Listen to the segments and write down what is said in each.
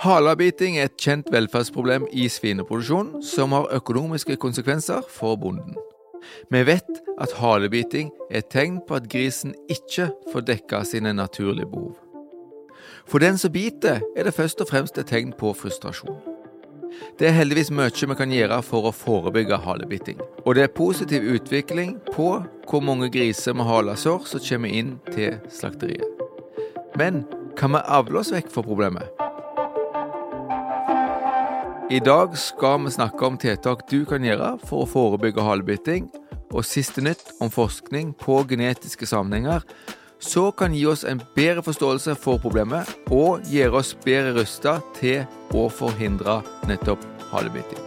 Halabiting er et kjent velferdsproblem i svineproduksjon som har økonomiske konsekvenser for bonden. Vi vet at halebiting er et tegn på at grisen ikke får dekka sine naturlige behov. For den som biter, er det først og fremst et tegn på frustrasjon. Det er heldigvis mye vi kan gjøre for å forebygge halebiting. Og det er positiv utvikling på hvor mange griser med halesår som kommer inn til slakteriet. Men kan vi avle oss vekk fra problemet? I dag skal vi snakke om tiltak du kan gjøre for å forebygge halebiting, og siste nytt om forskning på genetiske sammenhenger så kan gi oss en bedre forståelse for problemet og gjøre oss bedre rusta til å forhindre nettopp halebiting.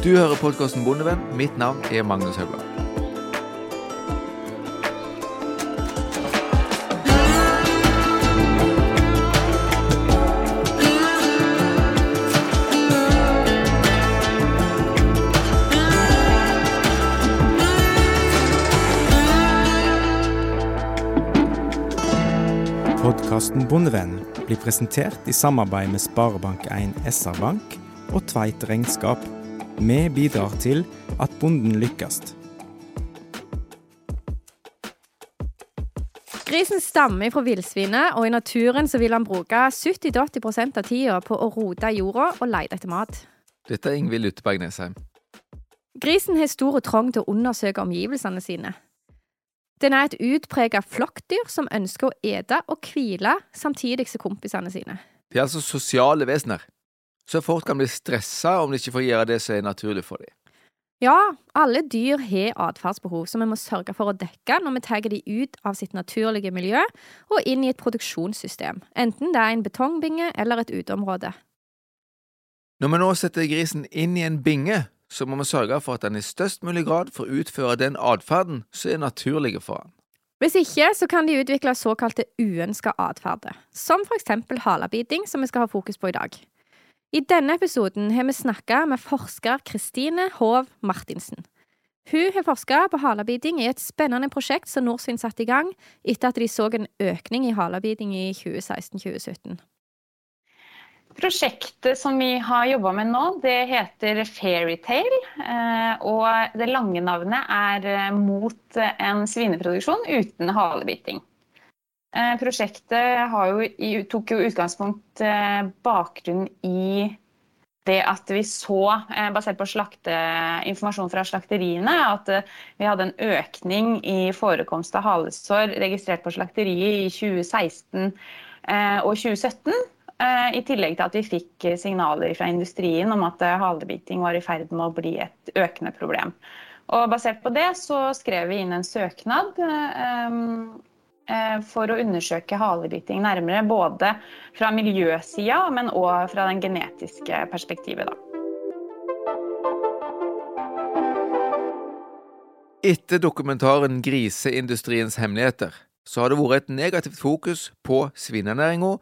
Du hører podkasten Bondevenn. Mitt navn er Magnus Haugland. Podkasten Bondevenn blir presentert i samarbeid med Sparebank1 SR-Bank og Tveit Regnskap. Vi bidrar til at bonden lykkes. Grisen stammer fra villsvinet, og i naturen så vil han bruke 70-80% av tida på å rote jorda og lete etter mat. Dette er Ingvild Utteberg Nesheim. Grisen har stor trang til å undersøke omgivelsene sine. Den er et utpreget flokkdyr som ønsker å ete og hvile samtidig som kompisene sine. De er altså sosiale vesener, så folk kan bli stressa om de ikke får gjøre det som er naturlig for dem. Ja, alle dyr har atferdsbehov som vi må sørge for å dekke når vi tar de ut av sitt naturlige miljø og inn i et produksjonssystem, enten det er en betongbinge eller et uteområde. Når vi nå setter grisen inn i en binge, så må vi sørge for at den i størst mulig grad får utføre den atferden som er naturlig for han. Hvis ikke, så kan de utvikle såkalte uønska atferder, som for eksempel halebiting, som vi skal ha fokus på i dag. I denne episoden har vi snakka med forsker Kristine Hov Martinsen. Hun har forska på halebiting i et spennende prosjekt som Norsvin satte i gang etter at de så en økning i halebiting i 2016-2017. Prosjektet som vi har jobba med nå, det heter Fairytale. Og det lange navnet er Mot en svineproduksjon uten halebiting. Prosjektet jo, tok jo utgangspunkt bakgrunn i det at vi så, basert på slakte, informasjon fra slakteriene, at vi hadde en økning i forekomst av halesår registrert på slakteriet i 2016 og 2017. I tillegg til at vi fikk signaler fra industrien om at halebiting var i ferd med å bli et økende problem. Og basert på det så skrev vi inn en søknad for å undersøke halebiting nærmere. Både fra miljøsida, men òg fra den genetiske perspektivet, da. Etter dokumentaren 'Griseindustriens hemmeligheter' så har det vært et negativt fokus på svinenæringa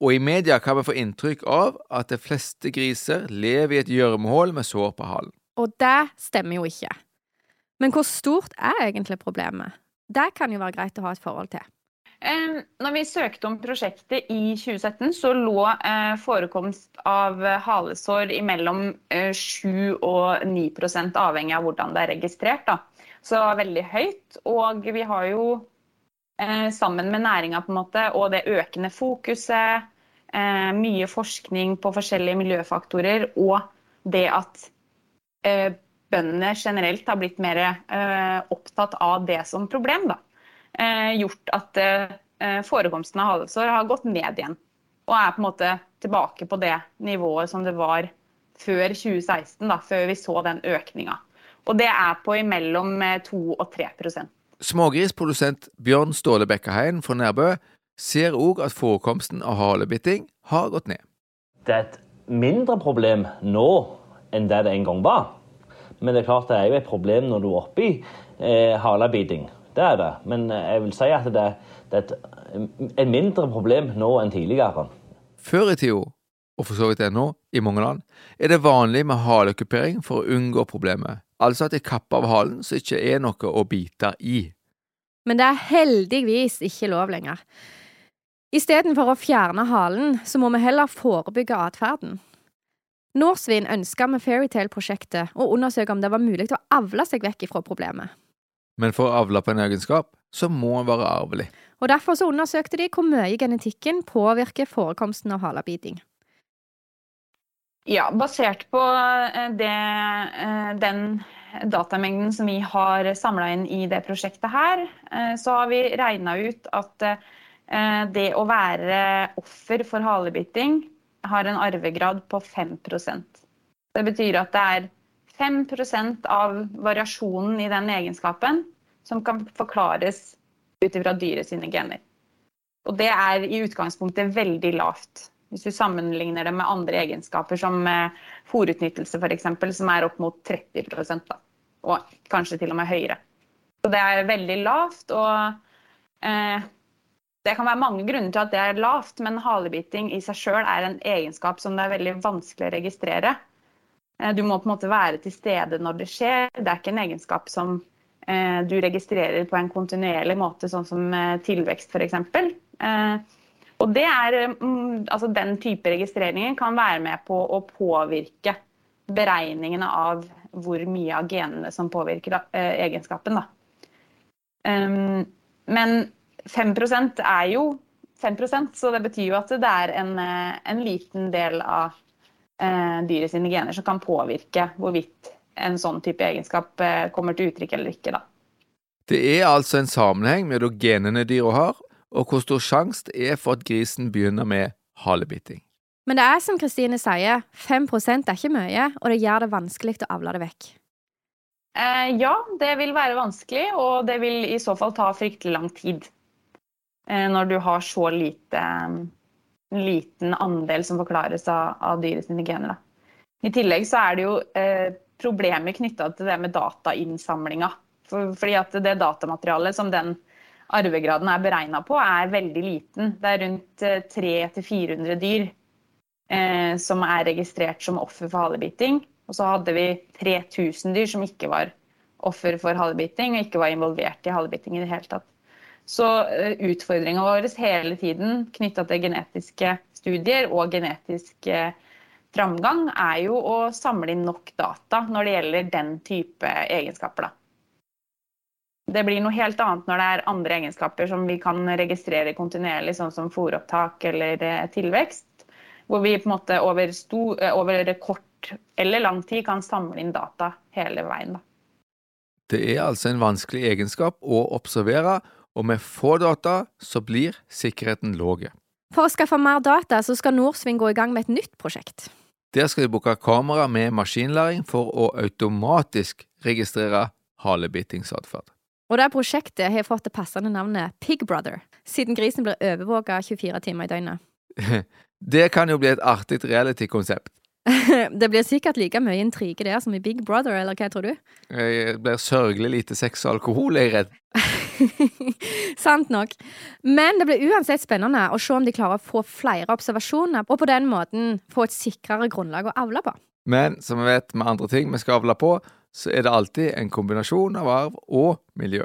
og i media kan vi få inntrykk av at de fleste griser lever i et gjørmehull med sår på halen. Og det stemmer jo ikke. Men hvor stort er egentlig problemet? Det kan jo være greit å ha et forhold til. Eh, når vi søkte om prosjektet i 2017, så lå eh, forekomst av halesår i mellom eh, 7 og 9% avhengig av hvordan det er registrert. Da. Så veldig høyt. Og vi har jo sammen med næringa og det økende fokuset, mye forskning på forskjellige miljøfaktorer og det at bøndene generelt har blitt mer opptatt av det som problem, da. Gjort at forekomsten av halvsår har gått ned igjen. Og er på en måte tilbake på det nivået som det var før 2016, da, før vi så den økninga. Og det er på imellom 2 og 3 Smågrisprodusent Bjørn Ståle Bekkeheien fra Nærbø ser òg at forekomsten av halebiting har gått ned. Det er et mindre problem nå enn det det en gang var. Men det er klart det er jo et problem når du er oppi eh, halebiting. Det er det. Men jeg vil si at det, det er et, et mindre problem nå enn tidligere. Før i tida, og for så vidt ennå, i mange land, er det vanlig med halekupering for å unngå problemet. Altså at de kapper av halen så ikke er noe å bite i. Men det er heldigvis ikke lov lenger. Istedenfor å fjerne halen, så må vi heller forebygge atferden. Norsvin ønska med Fairytale-prosjektet å undersøke om det var mulig å avle seg vekk fra problemet. Men for å avle på en egenskap, så må den være arvelig. Og Derfor så undersøkte de hvor mye genetikken påvirker forekomsten av halebiting. Ja, basert på eh, det, eh, den datamengden som vi har samla inn i det prosjektet her, eh, så har vi regna ut at det å være offer for halebiting har en arvegrad på 5% Det betyr at det er 5% av variasjonen i den egenskapen som kan forklares ut ifra sine gener. Og det er i utgangspunktet veldig lavt. Hvis du sammenligner det med andre egenskaper, som eh, fòrutnyttelse f.eks., som er opp mot 30 da. og kanskje til og med høyere. Så det er veldig lavt. og eh, Det kan være mange grunner til at det er lavt, men halebiting i seg sjøl er en egenskap som det er veldig vanskelig å registrere. Eh, du må på en måte være til stede når det skjer. Det er ikke en egenskap som eh, du registrerer på en kontinuerlig måte, sånn som eh, tilvekst f.eks. Og det er, mm, altså Den type registreringer kan være med på å påvirke beregningene av hvor mye av genene som påvirker egenskapen. Um, men 5% er jo 5% så det betyr jo at det er en, eh, en liten del av eh, dyret sine gener som kan påvirke hvorvidt en sånn type egenskap eh, kommer til uttrykk eller ikke. Da. Det er altså en sammenheng mellom genene dyra har, og hvor stor sjanse det er for at grisen begynner med halebiting. Men det er som Kristine sier, 5 er ikke mye, og det gjør det vanskelig å avle det vekk. Eh, ja, det vil være vanskelig, og det vil i så fall ta fryktelig lang tid. Eh, når du har så lite, liten andel som forklares av, av dyret sine gener. I tillegg så er det jo eh, problemer knytta til det med datainnsamlinga. For, fordi at det datamaterialet som den arvegraden er beregna på, er veldig liten. Det er rundt 300-400 eh, dyr eh, som er registrert som offer for halebiting. Og så hadde vi 3000 dyr som ikke var offer for halebiting og ikke var involvert i halebiting i det hele tatt. Så eh, utfordringa vår hele tiden knytta til genetiske studier og genetisk eh, framgang er jo å samle inn nok data når det gjelder den type egenskaper. Da. Det blir noe helt annet når det er andre egenskaper som vi kan registrere kontinuerlig, sånn som fòropptak eller eh, tilvekst. Hvor vi på en måte over, stor, over kort eller lang tid kan samle inn data hele veien. Da. Det er altså en vanskelig egenskap å observere, og med få data så blir sikkerheten lav. For å skaffe mer data så skal Nordsving gå i gang med et nytt prosjekt. Der skal de bruke kamera med maskinlæring for å automatisk registrere halebitingsatferd. Og det prosjektet har fått det passende navnet Pig Brother, siden grisen blir overvåka 24 timer i døgnet. det kan jo bli et artig reality-konsept. det blir sikkert like mye intrige der som i Big Brother, eller hva tror du? Det blir sørgelig lite sex og alkohol, er jeg redd. Sant nok. Men det blir uansett spennende å se om de klarer å få flere observasjoner, og på den måten få et sikrere grunnlag å avle på. Men som vi vet med andre ting vi skal avle på, så er det alltid en kombinasjon av arv og miljø.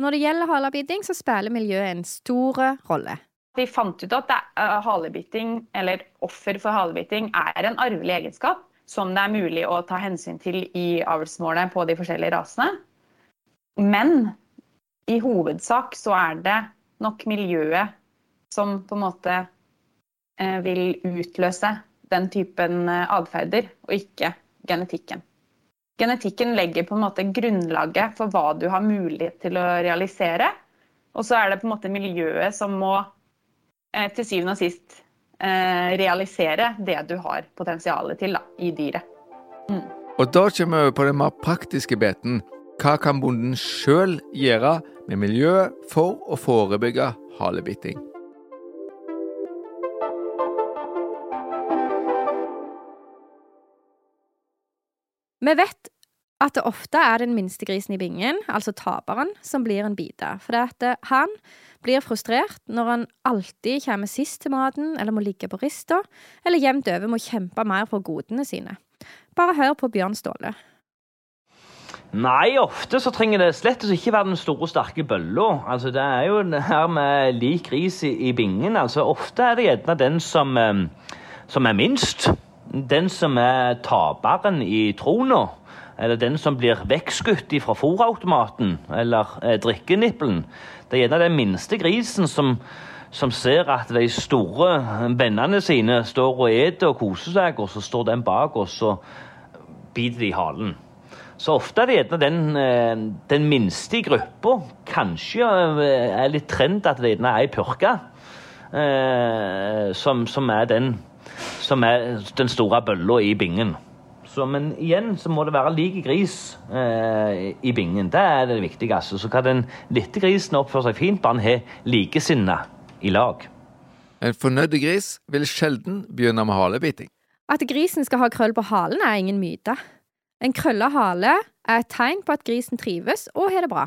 Når det gjelder halebiting, så spiller miljøet en stor rolle. Vi fant ut at uh, halebiting, eller offer for halebiting, er en arvelig egenskap som det er mulig å ta hensyn til i avlsmålet på de forskjellige rasene. Men i hovedsak så er det nok miljøet som på en måte uh, vil utløse den typen uh, atferder, og ikke genetikken genetikken legger på en måte grunnlaget for hva du har mulighet til å realisere. Og så er det på en måte miljøet som må eh, til syvende og sist eh, realisere det du har potensialet til da, i dyret. Mm. Og da kommer vi på den mer praktiske biten. Hva kan bonden sjøl gjøre med miljøet for å forebygge halebiting? Vi vet at det ofte er den minste grisen i bingen, altså taperen, som blir en biter. For at eh, han blir frustrert når han alltid kommer sist til maten, eller må ligge på rista, eller jevnt over må kjempe mer for godene sine. Bare hør på Bjørn Ståle. Nei, ofte så trenger det slett ikke være den store, sterke bølla. Altså, det er jo det her med lik gris i, i bingen. Altså, ofte er det gjerne den som, som er minst. Den som er taperen i trona. Eller den som blir vekkskutt fra fòrautomaten eller eh, drikkenippelen. Det er gjerne den minste grisen som, som ser at de store vennene sine står og eter og koser seg, og så står den bak, og så biter de i halen. Så ofte er det gjerne den, eh, den minste i gruppa. Kanskje eh, er litt trend at det gjerne er ei purke eh, som, som, er den som er den store bølla i bingen. Så, men igjen så må det være lik gris eh, i bingen. Det er det viktigste. Så kan den lille grisen oppføre seg fint, bare den har likesinna i lag. En fornøyd gris vil sjelden begynne med halebiting. At grisen skal ha krøll på halen, er ingen myte. En krølla hale er et tegn på at grisen trives og har det bra.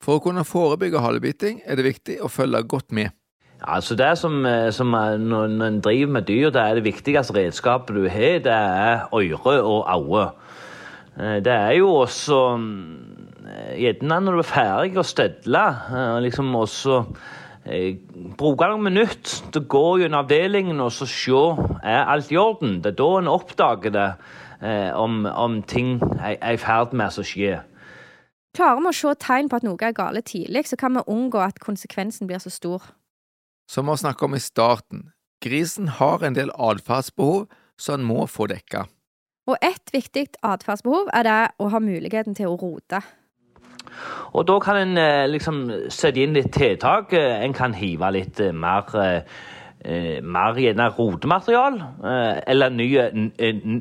For å kunne forebygge halebiting er det viktig å følge godt med. Altså det som, eh, som Når en driver med dyr, det er det viktigste redskapet du har, det er øre og øye. Eh, det er jo også eh, Gjerne når du er ferdig å stedle, liksom også eh, bruke noen minutter til å gå gjennom avdelingen og så se er alt i orden. Det er da en oppdager det, eh, om, om, ting er, er i ferd med å skje. Klarer vi å se tegn på at noe er gale tidlig, så kan vi unngå at konsekvensen blir så stor. Som vi snakket om i starten, grisen har en del atferdsbehov som en må få dekka. Og ett viktig atferdsbehov er det å ha muligheten til å rote. Og da kan en eh, liksom sette inn litt tiltak. Eh, en kan hive litt eh, mer gjerne gjerne rodematerial, eller nye,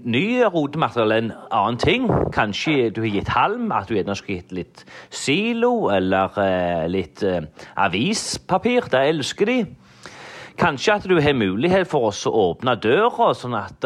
nye rodematerial en annen ting. Kanskje du har gitt halm, at du gjerne skulle gitt litt silo eller litt avispapir. Det elsker de. Kanskje at du har mulighet for å åpne døra, sånn at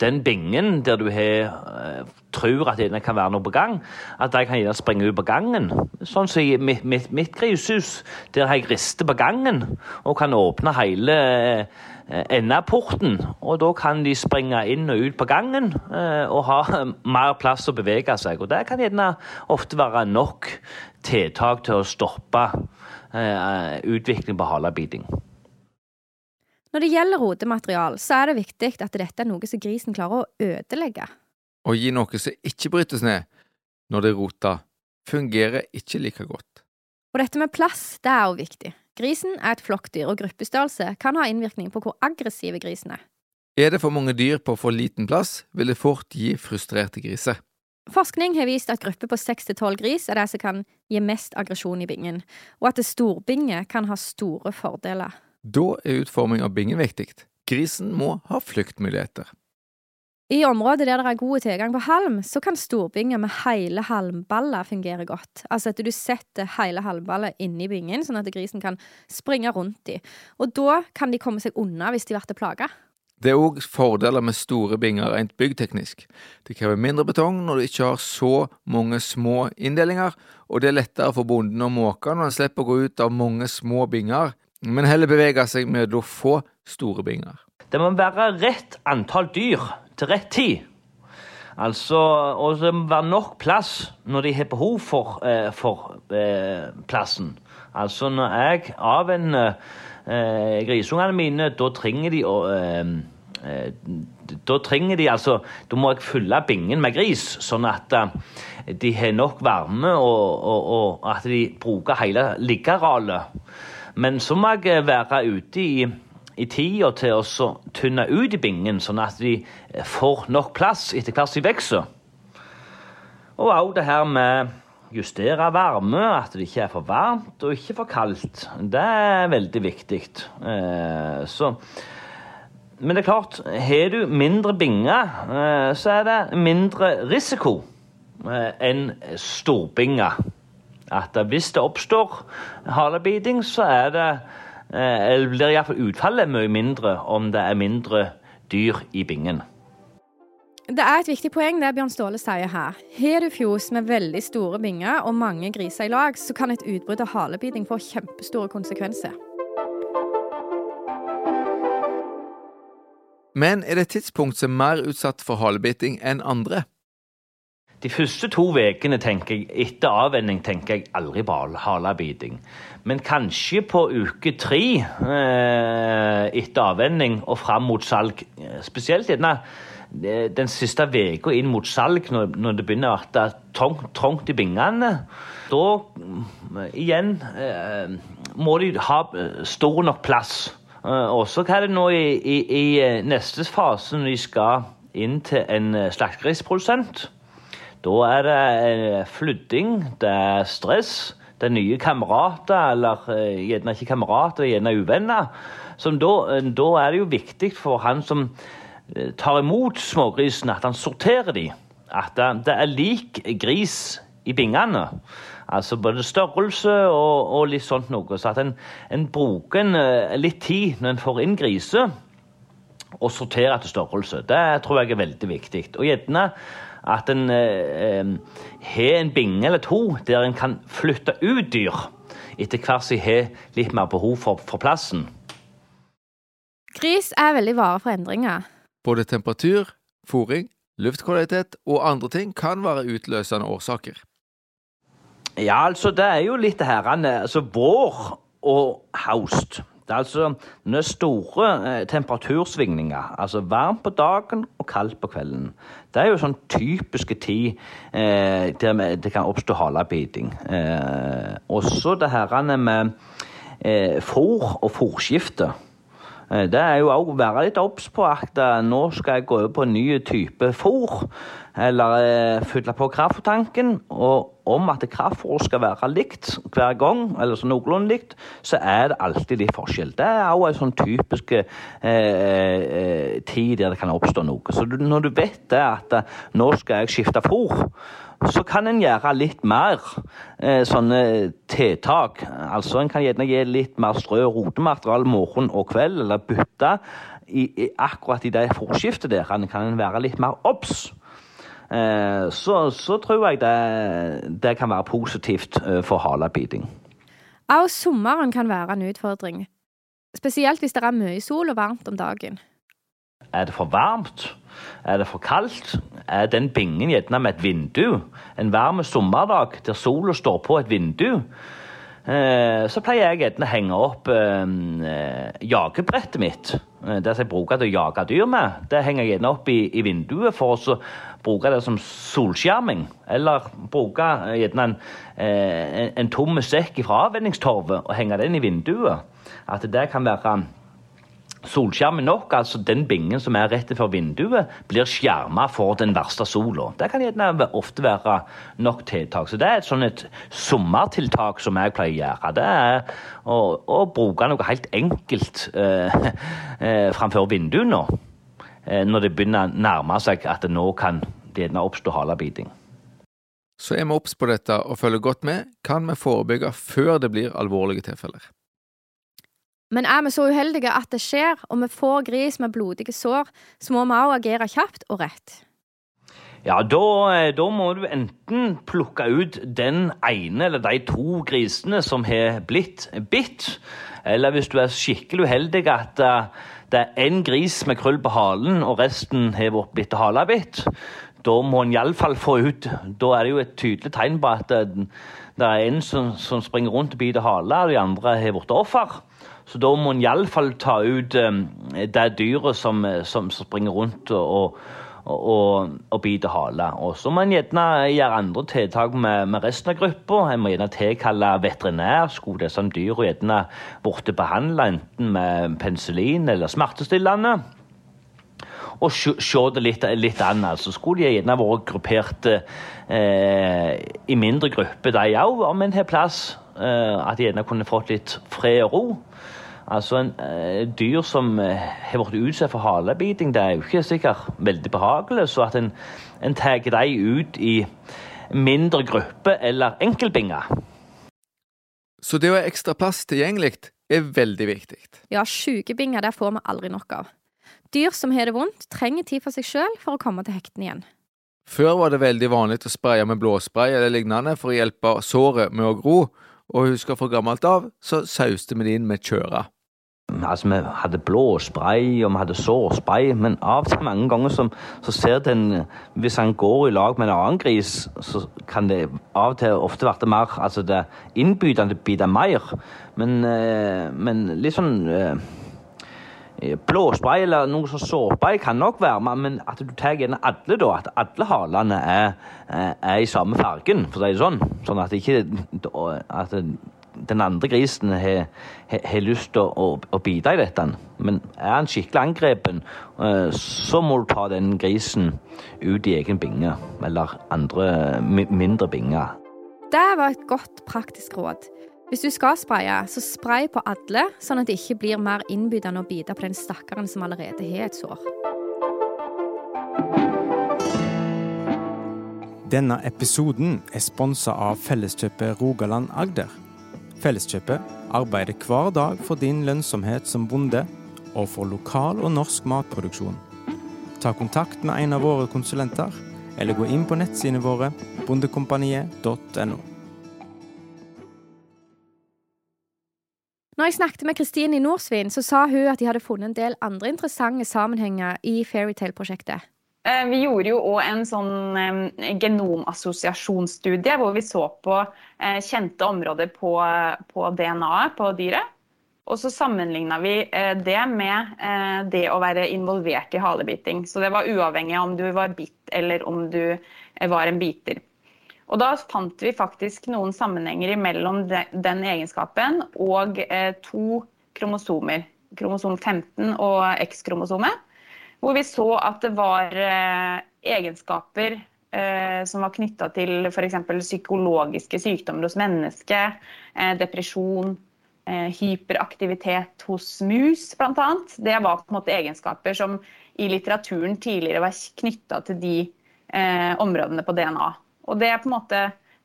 den bingen der du har, tror at det kan være noe på gang, at de kan gjerne springe ut på gangen. Sånn som i mitt, mitt, mitt grishus, der har jeg rister på gangen og kan åpne hele uh, endeporten. Og da kan de springe inn og ut på gangen uh, og ha mer plass å bevege seg. Og det kan gjerne ofte være nok tiltak til å stoppe utvikling på halebiting. Når det gjelder rodematerial, så er det viktig at dette er noe som grisen klarer å ødelegge. Å gi noe som ikke brytes ned når det roter, fungerer ikke like godt. Og dette med plass, det er også viktig. Grisen er et flokkdyr, og gruppestørrelse kan ha innvirkning på hvor aggressive grisen er. Er det for mange dyr på for liten plass, vil det fort gi frustrerte griser. Forskning har vist at grupper på seks til tolv gris er det som kan gi mest aggresjon i bingen, og at storbinge kan ha store fordeler. Da er utforming av bingen viktig. Grisen må ha fluktmuligheter. I områder der det er god tilgang på halm, så kan storbinger med hele halmballer fungere godt. Altså at du setter hele halmballet inni bingen, sånn at grisen kan springe rundt i. Og da kan de komme seg unna hvis de blir plaga. Det er òg fordeler med store binger rent byggteknisk. Det krever mindre betong når du ikke har så mange små inndelinger, og det er lettere for bonden å måke når han slipper å gå ut av mange små binger men heller bevege seg med å få store binger. Det må være rett antall dyr til rett tid. Altså, Og det må være nok plass når de har behov for, eh, for eh, plassen. Altså når jeg avvenner eh, grisungene mine, da trenger de å eh, eh, da trenger de altså Da må jeg fylle bingen med gris, sånn at de har nok varme, og, og, og at de bruker hele liggearealet. Men så må jeg være ute i, i tida til å tynne ut i bingen, sånn at de får nok plass etter hvert som de vokser. Og òg det her med justere varme, at det ikke er for varmt og ikke for kaldt. Det er veldig viktig. Eh, så Men det er klart, har du mindre binger, eh, så er det mindre risiko eh, enn storbinger at hvis det oppstår halebiting, så er det eh, eller blir iallfall utfallet mye mindre om det er mindre dyr i bingen. Det er et viktig poeng det Bjørn Ståle sier her. Har du fjos med veldig store binger og mange griser i lag, så kan et utbrudd av halebiting få kjempestore konsekvenser. Men er det et tidspunkt som er mer utsatt for halebiting enn andre? De første to ukene etter avvenning tenker jeg aldri på halebiting. Men kanskje på uke tre eh, etter avvenning og fram mot salg. Spesielt gjerne eh, den siste uka inn mot salg, når, når, det begynner å bli trangt, i bingene. Da igjen eh, må de ha eh, stor nok plass. Eh, også hva er det nå i, i, i neste fase, når de skal inn til en slaktegrisprodusent. Da er det eh, flytting, det er stress, det er nye kamerater, eller eh, gjerne ikke kamerater, gjerne uvenner. Da, eh, da, er det jo viktig for han som tar imot smågrisen, at han sorterer dem. At det er lik gris i bingene. Altså både størrelse og, og litt sånt noe. Så at en, en bruker en, litt tid når en får inn griser, og sorterer etter størrelse. Det tror jeg er veldig viktig. Og gjerne at en eh, har en binge eller to der en kan flytte ut dyr etter hvert som en har litt mer behov for, for plassen. Gris er veldig vare for endringer. Både temperatur, fòring, luftkvalitet og andre ting kan være utløsende årsaker. Ja, altså, det er jo litt det her altså vår og haust. Det er altså det er store eh, temperatursvingninger, altså varmt på dagen og kaldt på kvelden. Det er jo sånn typiske tid eh, der det kan oppstå halebiting. Eh, også det her med eh, fôr og fôrskifte. Eh, det er jo òg å være litt obs på at eh, nå skal jeg gå over på en ny type fôr. Eller eh, fylle på krafttanken. Og om at kraftfôr skal være likt hver gang, eller så noenlunde likt, så er det alltid litt forskjell. Det er òg en sånn typisk eh, tid der det kan oppstå noe. Så når du vet det at nå skal jeg skifte fôr, så kan en gjøre litt mer eh, sånne tiltak. Altså En kan gjerne gi litt mer strø og rotemateriale morgen og kveld, eller bytte i, i, akkurat i det forskiftet der. En kan være litt mer obs. Eh, så, så, tror jeg det, det kan være positivt eh, for halebiting. Også sommeren kan være en utfordring. Spesielt hvis det er mye sol og varmt om dagen. Er det for varmt? Er det for kaldt? Er den bingen gjerne med et vindu? En varm sommerdag der sola står på et vindu? Eh, så pleier jeg gjerne å henge opp eh, jagebrettet mitt. Eh, det som jeg bruker til å jage dyr med. Det henger jeg gjerne opp i, i vinduet for å bruke det som solskjerming. Eller bruke gjerne en, en, en tom sekk fra avvenningstorvet og henge den i vinduet. At det kan være solskjermen nok, altså den bingen som er rett for vinduet, blir skjerma for den verste sola. Det kan ofte være nok tiltak. Så det er et sånn et sommertiltak som jeg pleier å gjøre. Det er å, å bruke noe helt enkelt eh, eh, framfor vinduet eh, når det begynner å nærme seg at det nå kan gjerne oppstå halebiting. Så er vi obs på dette og følger godt med, kan vi forebygge før det blir alvorlige tilfeller. Men er vi så uheldige at det skjer, og vi får gris med blodige sår, så må vi òg agere kjapt og rett. Ja, da, eh, da, må du enten plukke ut den ene eller de to grisene som har blitt bitt. Eller hvis du er skikkelig uheldig at uh, det er én gris med krøll på halen, og resten har blitt halebitt. Da må en iallfall få ut Da er det jo et tydelig tegn på at uh, det er en som, som springer rundt og biter hale, og de andre har blitt offer. Så da må en iallfall ta ut um, det dyret som, som, springer rundt og, og, og, og biter hale. Og så må en gjerne gjøre andre tiltak med, med resten av gruppa. En må gjerne tilkalle veterinær. Skulle disse dyra gjerne blitt behandla enten med penicillin eller smertestillende. Og se, det litt, litt, an. altså. Skulle de gjerne vært gruppert eh, i mindre grupper, de òg, om en har plass. Eh, at de gjerne kunne fått litt fred og ro. Altså en eh, dyr som eh, har blitt utsatt for halebiting, det er jo ikke sikkert veldig behagelig. Så at en, en tar dem ut i mindre grupper eller enkeltbinger. Så det å ha ekstra plass tilgjengelig er veldig viktig. Ja, sjukebinger det får vi aldri nok av. Dyr som har det vondt, trenger tid for seg sjøl for å komme til hektene igjen. Før var det veldig vanlig å spraye med blåspray eller lignende for å hjelpe såret med å gro, og husker fra gammelt av, så sauste vi det inn med kjøra. Altså, Vi hadde blå spray og vi hadde sårspray, men av og til mange ganger så, så ser den Hvis han går i lag med en annen gris, så kan det av og til ofte bli mer altså det innbydende biter mer. Men, eh, men litt sånn eh, Blåspray eller noe sånn sårspray kan nok være men at du tar igjen alle, da. At alle halene er, er, i samme fargen, for å si det sånn. Sånn at ikke at den andre grisen har, lyst til å, å, å, bite i dette. Men er han skikkelig angrepen, så må du ta den grisen ut i egen binge. Eller andre mindre binger. Det var et godt praktisk råd. Hvis du skal spraye, så spray på alle, sånn at det ikke blir mer innbydende å bite på den stakkaren som allerede har et sår. Denne episoden er sponsa av Felleskjøpet Rogaland Agder. Felleskjøpet arbeider hver dag for din lønnsomhet som bonde, og for lokal og norsk matproduksjon. Ta kontakt med en av våre konsulenter, eller gå inn på nettsidene våre bondekompaniet.no. Når jeg snakket med Kristine i Norsvin, så sa hun at de hadde funnet en del andre interessante sammenhenger i Fairytale-prosjektet. Eh, vi gjorde jo òg en sånn eh, genomassosiasjonsstudie hvor vi så på eh, kjente områder på, på DNA-et på dyret. Og så sammenligna vi det med det å være involvert i halebiting. Så det var uavhengig av om du var bitt eller om du var en biter. Og da fant vi faktisk noen sammenhenger mellom den egenskapen og to kromosomer. Kromosom 15 og X-kromosomet. Hvor vi så at det var eh, egenskaper eh, som var knytta til f.eks. psykologiske sykdommer hos mennesker, Depresjon, hyperaktivitet hos mus bl.a. Det var på en måte egenskaper som i litteraturen tidligere var knytta til de områdene på DNA. Og det på en måte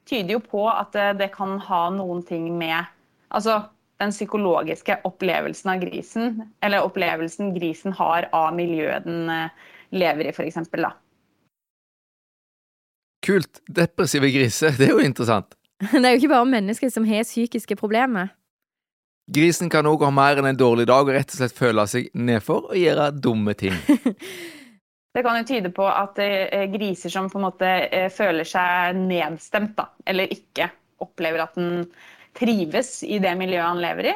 tyder jo på at det kan ha noen ting med altså den psykologiske opplevelsen av grisen, eller opplevelsen grisen har av miljøet den eh, lever i, f.eks. Kult. Depressive griser, det er jo interessant. Det er jo ikke bare mennesker som har psykiske problemer. Grisen kan òg ha mer enn en dårlig dag og rett og slett føle seg nedfor og gjøre dumme ting. Det kan jo tyde på at eh, griser som på en måte eh, føler seg nedstemt, da, eller ikke opplever at den trives i det miljøet han lever i,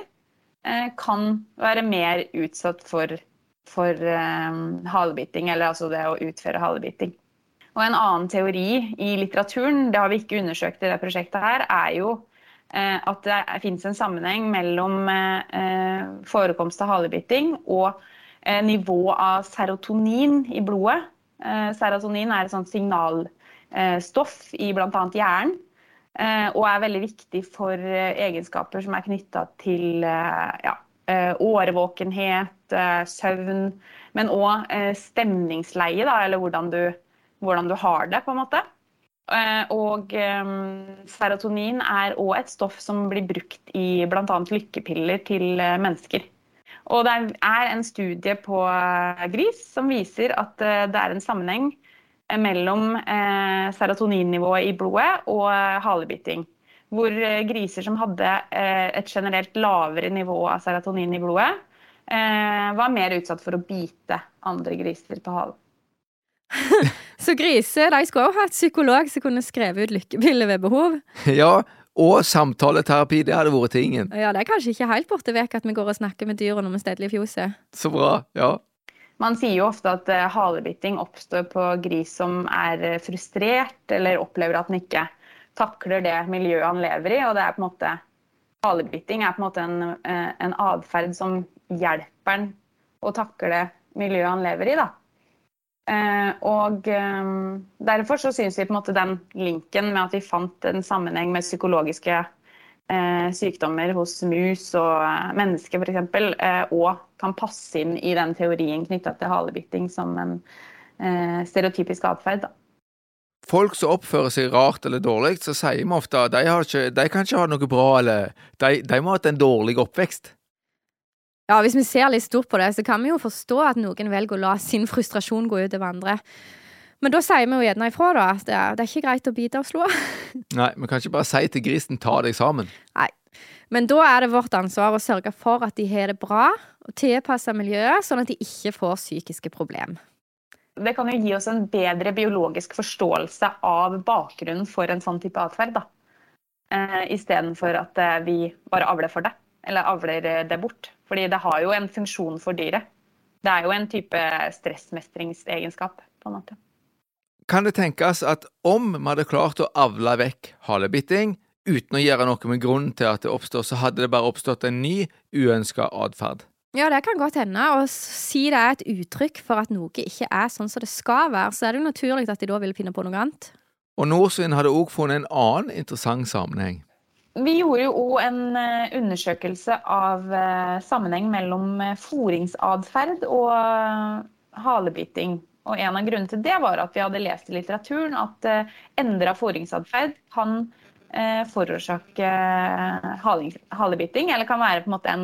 eh, kan være mer utsatt for, for halebiting, eller altså det å utføre halebiting. Og en annen teori i litteraturen, det har vi ikke undersøkt i det prosjektet her, er jo at det finnes en sammenheng mellom forekomst av halebiting og Eh, nivå av serotonin i blodet. Eh, serotonin er et sånt signalstoff i bl.a. hjernen. Eh, og er veldig viktig for egenskaper som er knytta til ja, årvåkenhet, søvn, men òg stemningsleie, da, eller hvordan du, hvordan du, har det, på en måte. Og serotonin er òg et stoff som blir brukt i bl.a. lykkepiller til mennesker. Og det er en studie på eh, gris som viser at eh, det er en sammenheng eh, mellom serotoninnivået i blodet og halebiting. Hvor griser som hadde et generelt lavere nivå av serotonin i blodet, var mer utsatt for å bite andre griser på halen. Så griser de skulle også ha et psykolog som kunne skrevet ut lykkepiller ved behov? Ja, og samtaleterapi, det hadde vært tingen. Ja, det er kanskje ikke helt borte vekk at vi går og snakker med dyra når vi steller i fjoset. Så bra, ja. Man sier jo ofte at uh, halebiting oppstår på gris som er uh, frustrert eller opplever at den ikke takler det miljøet han lever i. Og det er på en måte Halebiting er på en måte en, uh, en atferd som hjelper han å takle miljøet han lever i. da. Eh, og eh, derfor så syns vi på en måte den linken med at vi fant en sammenheng med psykologiske eh, sykdommer hos mus og mennesker f.eks. og kan passe inn i den teorien knytta til halebiting som en stereotypisk atferd. Folk som oppfører seg rart eller dårlig, så sier vi ofte at de, ikke, de kan ikke ha noe bra, eller de, de må ha hatt en dårlig oppvekst. Ja, hvis vi ser litt stort på det, så kan vi jo forstå at noen velger å la sin frustrasjon gå ut over andre. Men da sier vi jo gjerne ifra, da, at det er, det er ikke greit å bite og slå. Nei, vi kan ikke bare si til grisen 'ta deg sammen'. Nei. Men da er det vårt ansvar å sørge for at de har det bra, og tilpasse miljøet, sånn at de ikke får psykiske problemer. Det kan jo gi oss en bedre biologisk forståelse av bakgrunnen for en sånn type atferd. Eh, Istedenfor at eh, vi bare avler for det, eller avler eh, det bort. Fordi det har jo en funksjon for dyret. Det er jo en type stressmestringsegenskap, på en måte. Kan det tenkes at om vi hadde klart å avle vekk halebitting, uten å gjøre noe med grunnen til at det oppstår, så hadde det bare oppstått en ny uønska atferd. Ja, det kan godt hende. Og si det er et uttrykk for at noe ikke er sånn som det skal være, så er det jo naturlig at de da vil finne på noe annet. Og Norsvin hadde òg funnet en annen interessant sammenheng. Vi gjorde jo òg en eh, undersøkelse av eh, sammenheng mellom foringsatferd og halebiting. Og en av grunnene til det var at vi hadde lest i litteraturen at endra fôringsatferd kan forårsake halebiting, eller kan være på en måte en,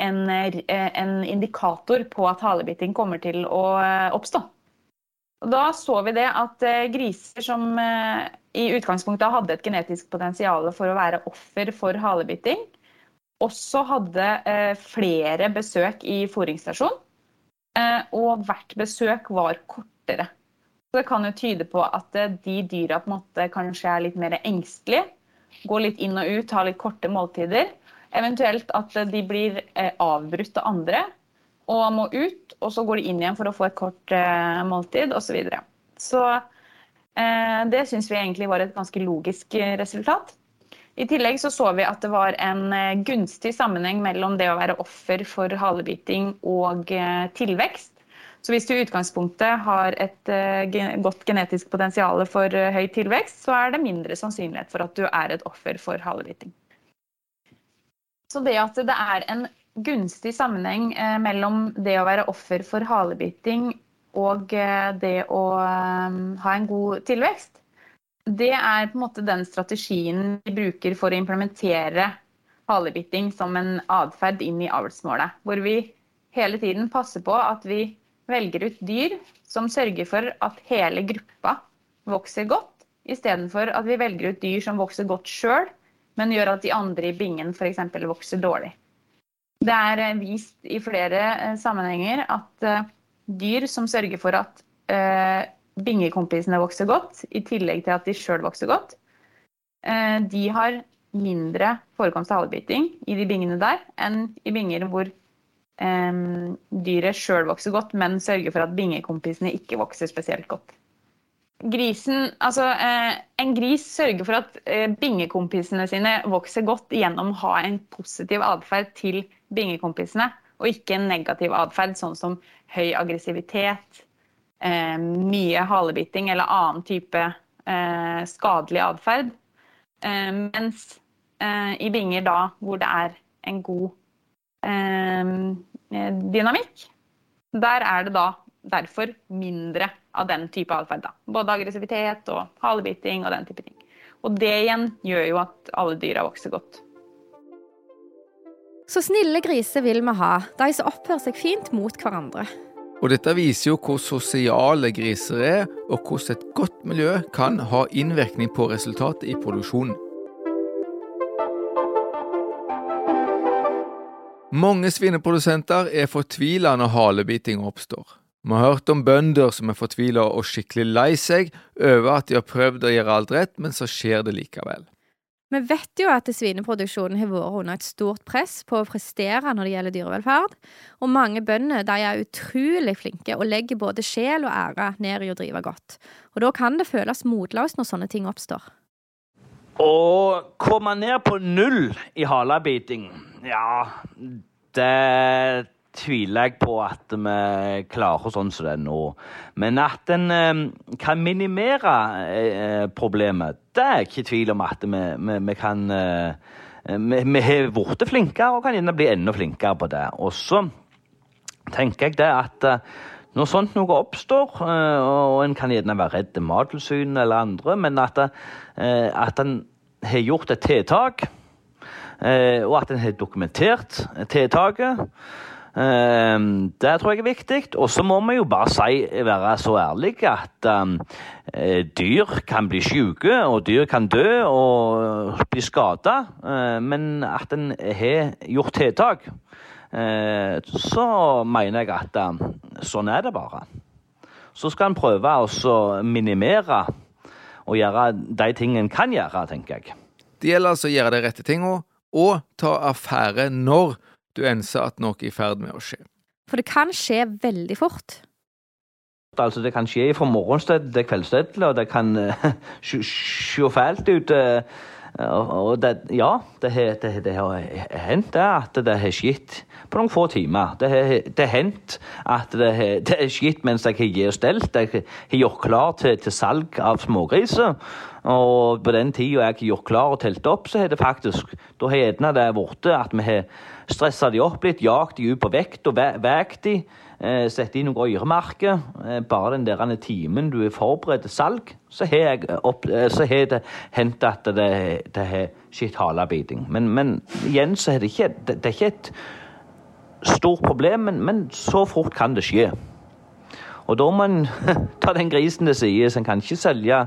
en, en indikator på at halebiting kommer til å oppstå. Og da så vi det at griser som i utgangspunktet hadde et genetisk potensial for å være offer for halebiting, også hadde flere besøk i fôringsstasjon. Og hvert besøk var kortere. Så det kan jo tyde på at de dyra på en måte kanskje er litt mer engstelige. Går litt inn og ut, har litt korte måltider. Eventuelt at de blir avbrutt av andre og må ut, og så går de inn igjen for å få et kort måltid osv. Så, videre. så det syns vi egentlig var et ganske logisk resultat. I tillegg så, så vi at det var en gunstig sammenheng mellom det å være offer for halebiting og tilvekst. Så hvis du i utgangspunktet har et godt genetisk potensial for høy tilvekst, så er det mindre sannsynlighet for at du er et offer for halebiting. Så det at det er en gunstig sammenheng mellom det å være offer for halebiting og det å ha en god tilvekst, det er på en måte den strategien vi bruker for å implementere halebiting som en atferd inn i avlsmålet. Hvor vi hele tiden passer på at vi velger ut dyr som sørger for at hele gruppa vokser godt, istedenfor at vi velger ut dyr som vokser godt sjøl, men gjør at de andre i bingen f.eks. vokser dårlig. Det er vist i flere sammenhenger at dyr som sørger for at bingekompisene vokser godt, i tillegg til at de sjøl vokser godt, de har mindre forekomst av halebiting i de bingene der enn i binger hvor dyret sjøl vokser godt, men sørger for at bingekompisene ikke vokser spesielt godt. Grisen, altså, en gris sørger for at bingekompisene sine vokser godt gjennom å ha en positiv atferd til bingekompisene, og ikke en negativ atferd, sånn som høy aggressivitet, mye halebiting eller annen type skadelig atferd. Mens i binger da hvor det er en god dynamikk, der er det da derfor mindre av den type atferd. Både aggressivitet og halebiting og den type ting. Og det igjen gjør jo at alle dyra vokser godt. Så snille griser vil vi ha, de som oppfører seg fint mot hverandre. Og dette viser jo hvor sosiale griser er, og hvordan et godt miljø kan ha innvirkning på resultatet i produksjonen. Mange svineprodusenter er fortvila når halebiting oppstår. Vi har hørt om bønder som er fortvila og skikkelig lei seg over at de har prøvd å gjøre alt rett, men så skjer det likevel. Vi vet jo at svineproduksjonen har vært under et stort press på å prestere når det gjelder dyrevelferd, og mange bønder de er utrolig flinke og legger både sjel og ære ned i å drive godt. Og da kan det føles motløst når sånne ting oppstår. Å komme ned på null i halebiting, ja Det tviler jeg på at vi klarer sånn som det er nå. Men at en kan minimere problemet, det er ikke tvil om at vi, vi, vi kan Vi, vi har blitt flinkere og kan gjerne bli enda flinkere på det. Og så tenker jeg det at når sånt noe oppstår, og en kan gjerne være redd Mattilsynet eller andre, men at, at en har gjort et tiltak, og at en har dokumentert tiltaket det tror jeg er viktig. Og så må vi jo bare si, være så ærlige at um, dyr kan bli syke, og dyr kan dø og bli skada. Uh, men at en har gjort tiltak, uh, så mener jeg at sånn er det bare. Så skal en prøve å minimere og gjøre de tingene en kan gjøre, tenker jeg. Det gjelder altså å gjøre de rette tingene, og ta affære når du enser at noe er i ferd med å skje. For det kan skje veldig fort. Altså, det kan skje fra morgenstid til kveldstid, og det kan uh, se fælt ut. Uh, og det, ja, det har, det, det har hendt det at det har skjedd på noen få timer. Det har hendt at det har skjedd mens jeg har gitt stelt. Jeg har gjort klar til, til salg av smågriser. Og på den tida jeg har gjort klar og telt opp, så har det faktisk Da har gjerne det blitt at vi har stressa de opp litt, jagt de ut på vekt og veid de. Eh, sette inn noen øremerker. Eh, bare den der timen du er forberedt til salg, så har, eh, det hendt at det har skitt halebiting. Men, men, igjen så er det ikke det, det er ikke et stort problem, men, men så fort kan det skje. Og da må en ta den grisen til side. Så en kan ikke selge,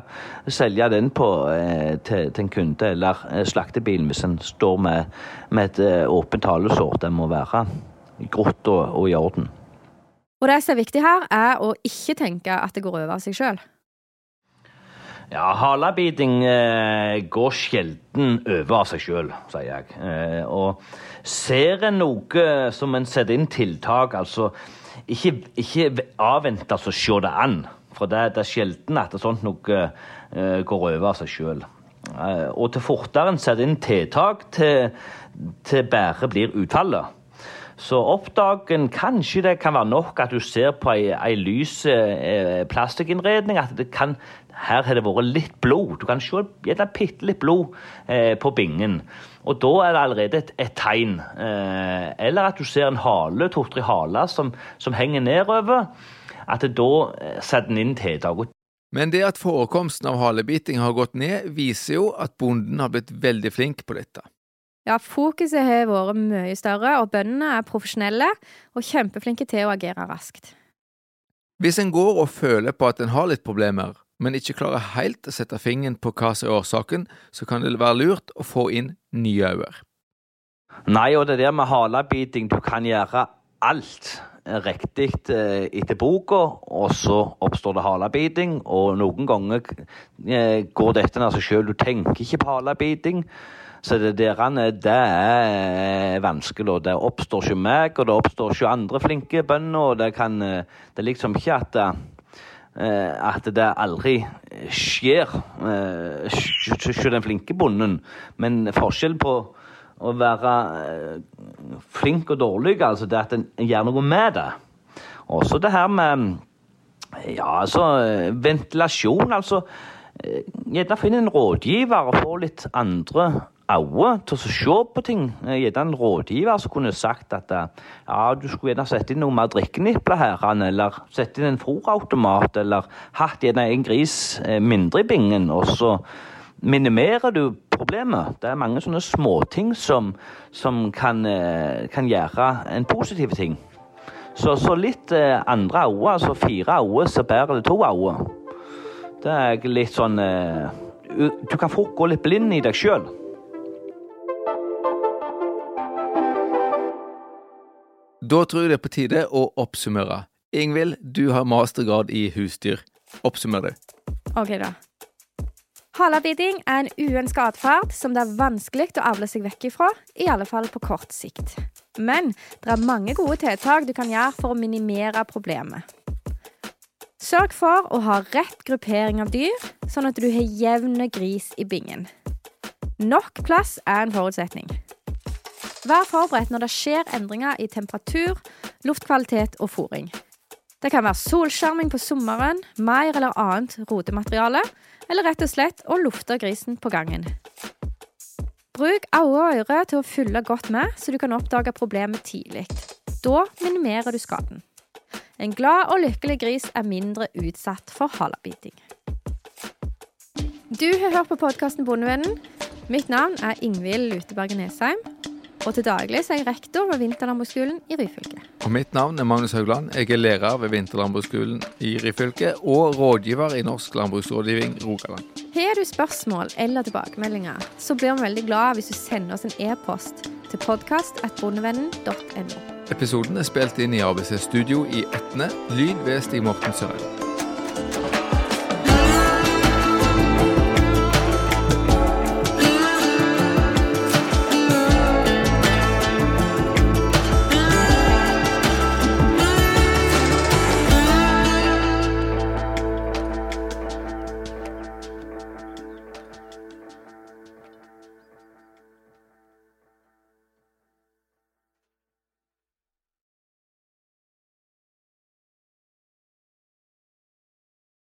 selge den på, eh, til, til, en kunde eller eh, slaktebilen hvis en står med, med et eh, åpent halesår. Den må være grått og, og, i orden. Og det som er viktig her, er å ikke tenke at det går over av seg sjøl. Ja, halebiting eh, går sjelden over av seg sjøl, sier jeg. Eh, og ser en noe som en setter inn tiltak, altså ikke, ikke avvente å se det an. For det, det er sjelden at sånt noe uh, går over av seg sjøl. Uh, eh, og til fortere en setter inn tiltak, til, til bedre blir utfallet. Så oppdagen kanskje det kan være nok at du ser på ei, ei lys eh, plastikkinnredning. At det kan, her har det vært litt blod. Du kan se gjerne bitte litt blod eh, på bingen. Og da er det allerede et, et tegn. Eh, eller at du ser en hale, to-tre haler som, som, henger nedover. At det da eh, setter en inn tiltak. Men det at forekomsten av halebiting har gått ned, viser jo at bonden har blitt veldig flink på dette. Ja, fokuset har vært mye større, og bøndene er profesjonelle og kjempeflinke til å agere raskt. Hvis en går og føler på at en har litt problemer, men ikke klarer helt å sette fingeren på hva som er årsaken, så kan det være lurt å få inn nye øyne. Nei, og det der med halebiting, du kan gjøre alt riktig eh, etter boka, og så oppstår det halebiting. Og noen ganger eh, går dette av seg sjøl. Du tenker ikke på halebiting. Så det, der, det er vanskelig. og Det oppstår ikke meg, og det oppstår ikke andre flinke bønder. og Det, kan, det er liksom ikke at, eh, at det aldri skjer eh, den flinke bonden. Men forskjellen på å være eh, flink og dårlig, altså det at en gjør noe med det. Også det her med ja, altså ventilasjon. altså Gjerne finn en rådgiver og få litt andre øyne til å se på ting. Eh, gjerne en rådgiver som kunne sagt at eh, ja, du skulle gjerne sette inn noe mer drikkenipler her, eller sette inn en fôrautomat, eller hatt gjerne en gris eh, mindre i bingen, og så minimerer du problemet. Det er mange sånne småting som, som kan, kan, gjøre en positiv ting. Så, så litt andre øyne, altså fire øyne, så bærer det to øyne. Det er litt sånn Du kan fort gå litt blind i deg sjøl. Da tror jeg det er på tide å oppsummere. Ingvild, du har mastergrad i husdyr. Oppsummer det. Ok, da. Halebiting er en uønska atferd som det er vanskelig å avle seg vekk ifra, i alle fall på kort sikt. Men det er mange gode tiltak du kan gjøre for å minimere problemet. Sørg for å ha rett gruppering av dyr, sånn at du har jevne gris i bingen. Nok plass er en forutsetning. Vær forberedt når det skjer endringer i temperatur, luftkvalitet og fôring. Det kan være solskjerming på sommeren, mer eller annet rodemateriale, eller rett og slett å lufte grisen på gangen. Bruk øyne og ører til å følge godt med, så du kan oppdage problemet tidlig. Da minimerer du skaden. En glad og lykkelig gris er mindre utsatt for halebiting. Du har hørt på podkasten Bondevennen. Mitt navn er Ingvild Luteberget Nesheim. Og til daglig er jeg rektor ved Vinterlandbruksskolen i Ryfylke. Og mitt navn er Magnus Haugland. Jeg er lærer ved Vinterlandbruksskolen i Ryfylke og rådgiver i Norsk landbruksrådgivning Rogaland. Har du spørsmål eller tilbakemeldinger, så blir vi veldig glad hvis du sender oss en e-post til podkast.bondevennen.no. Episoden er spilt inn i ABC Studio i Etne. Lyd ved Stig Morten Sørheim.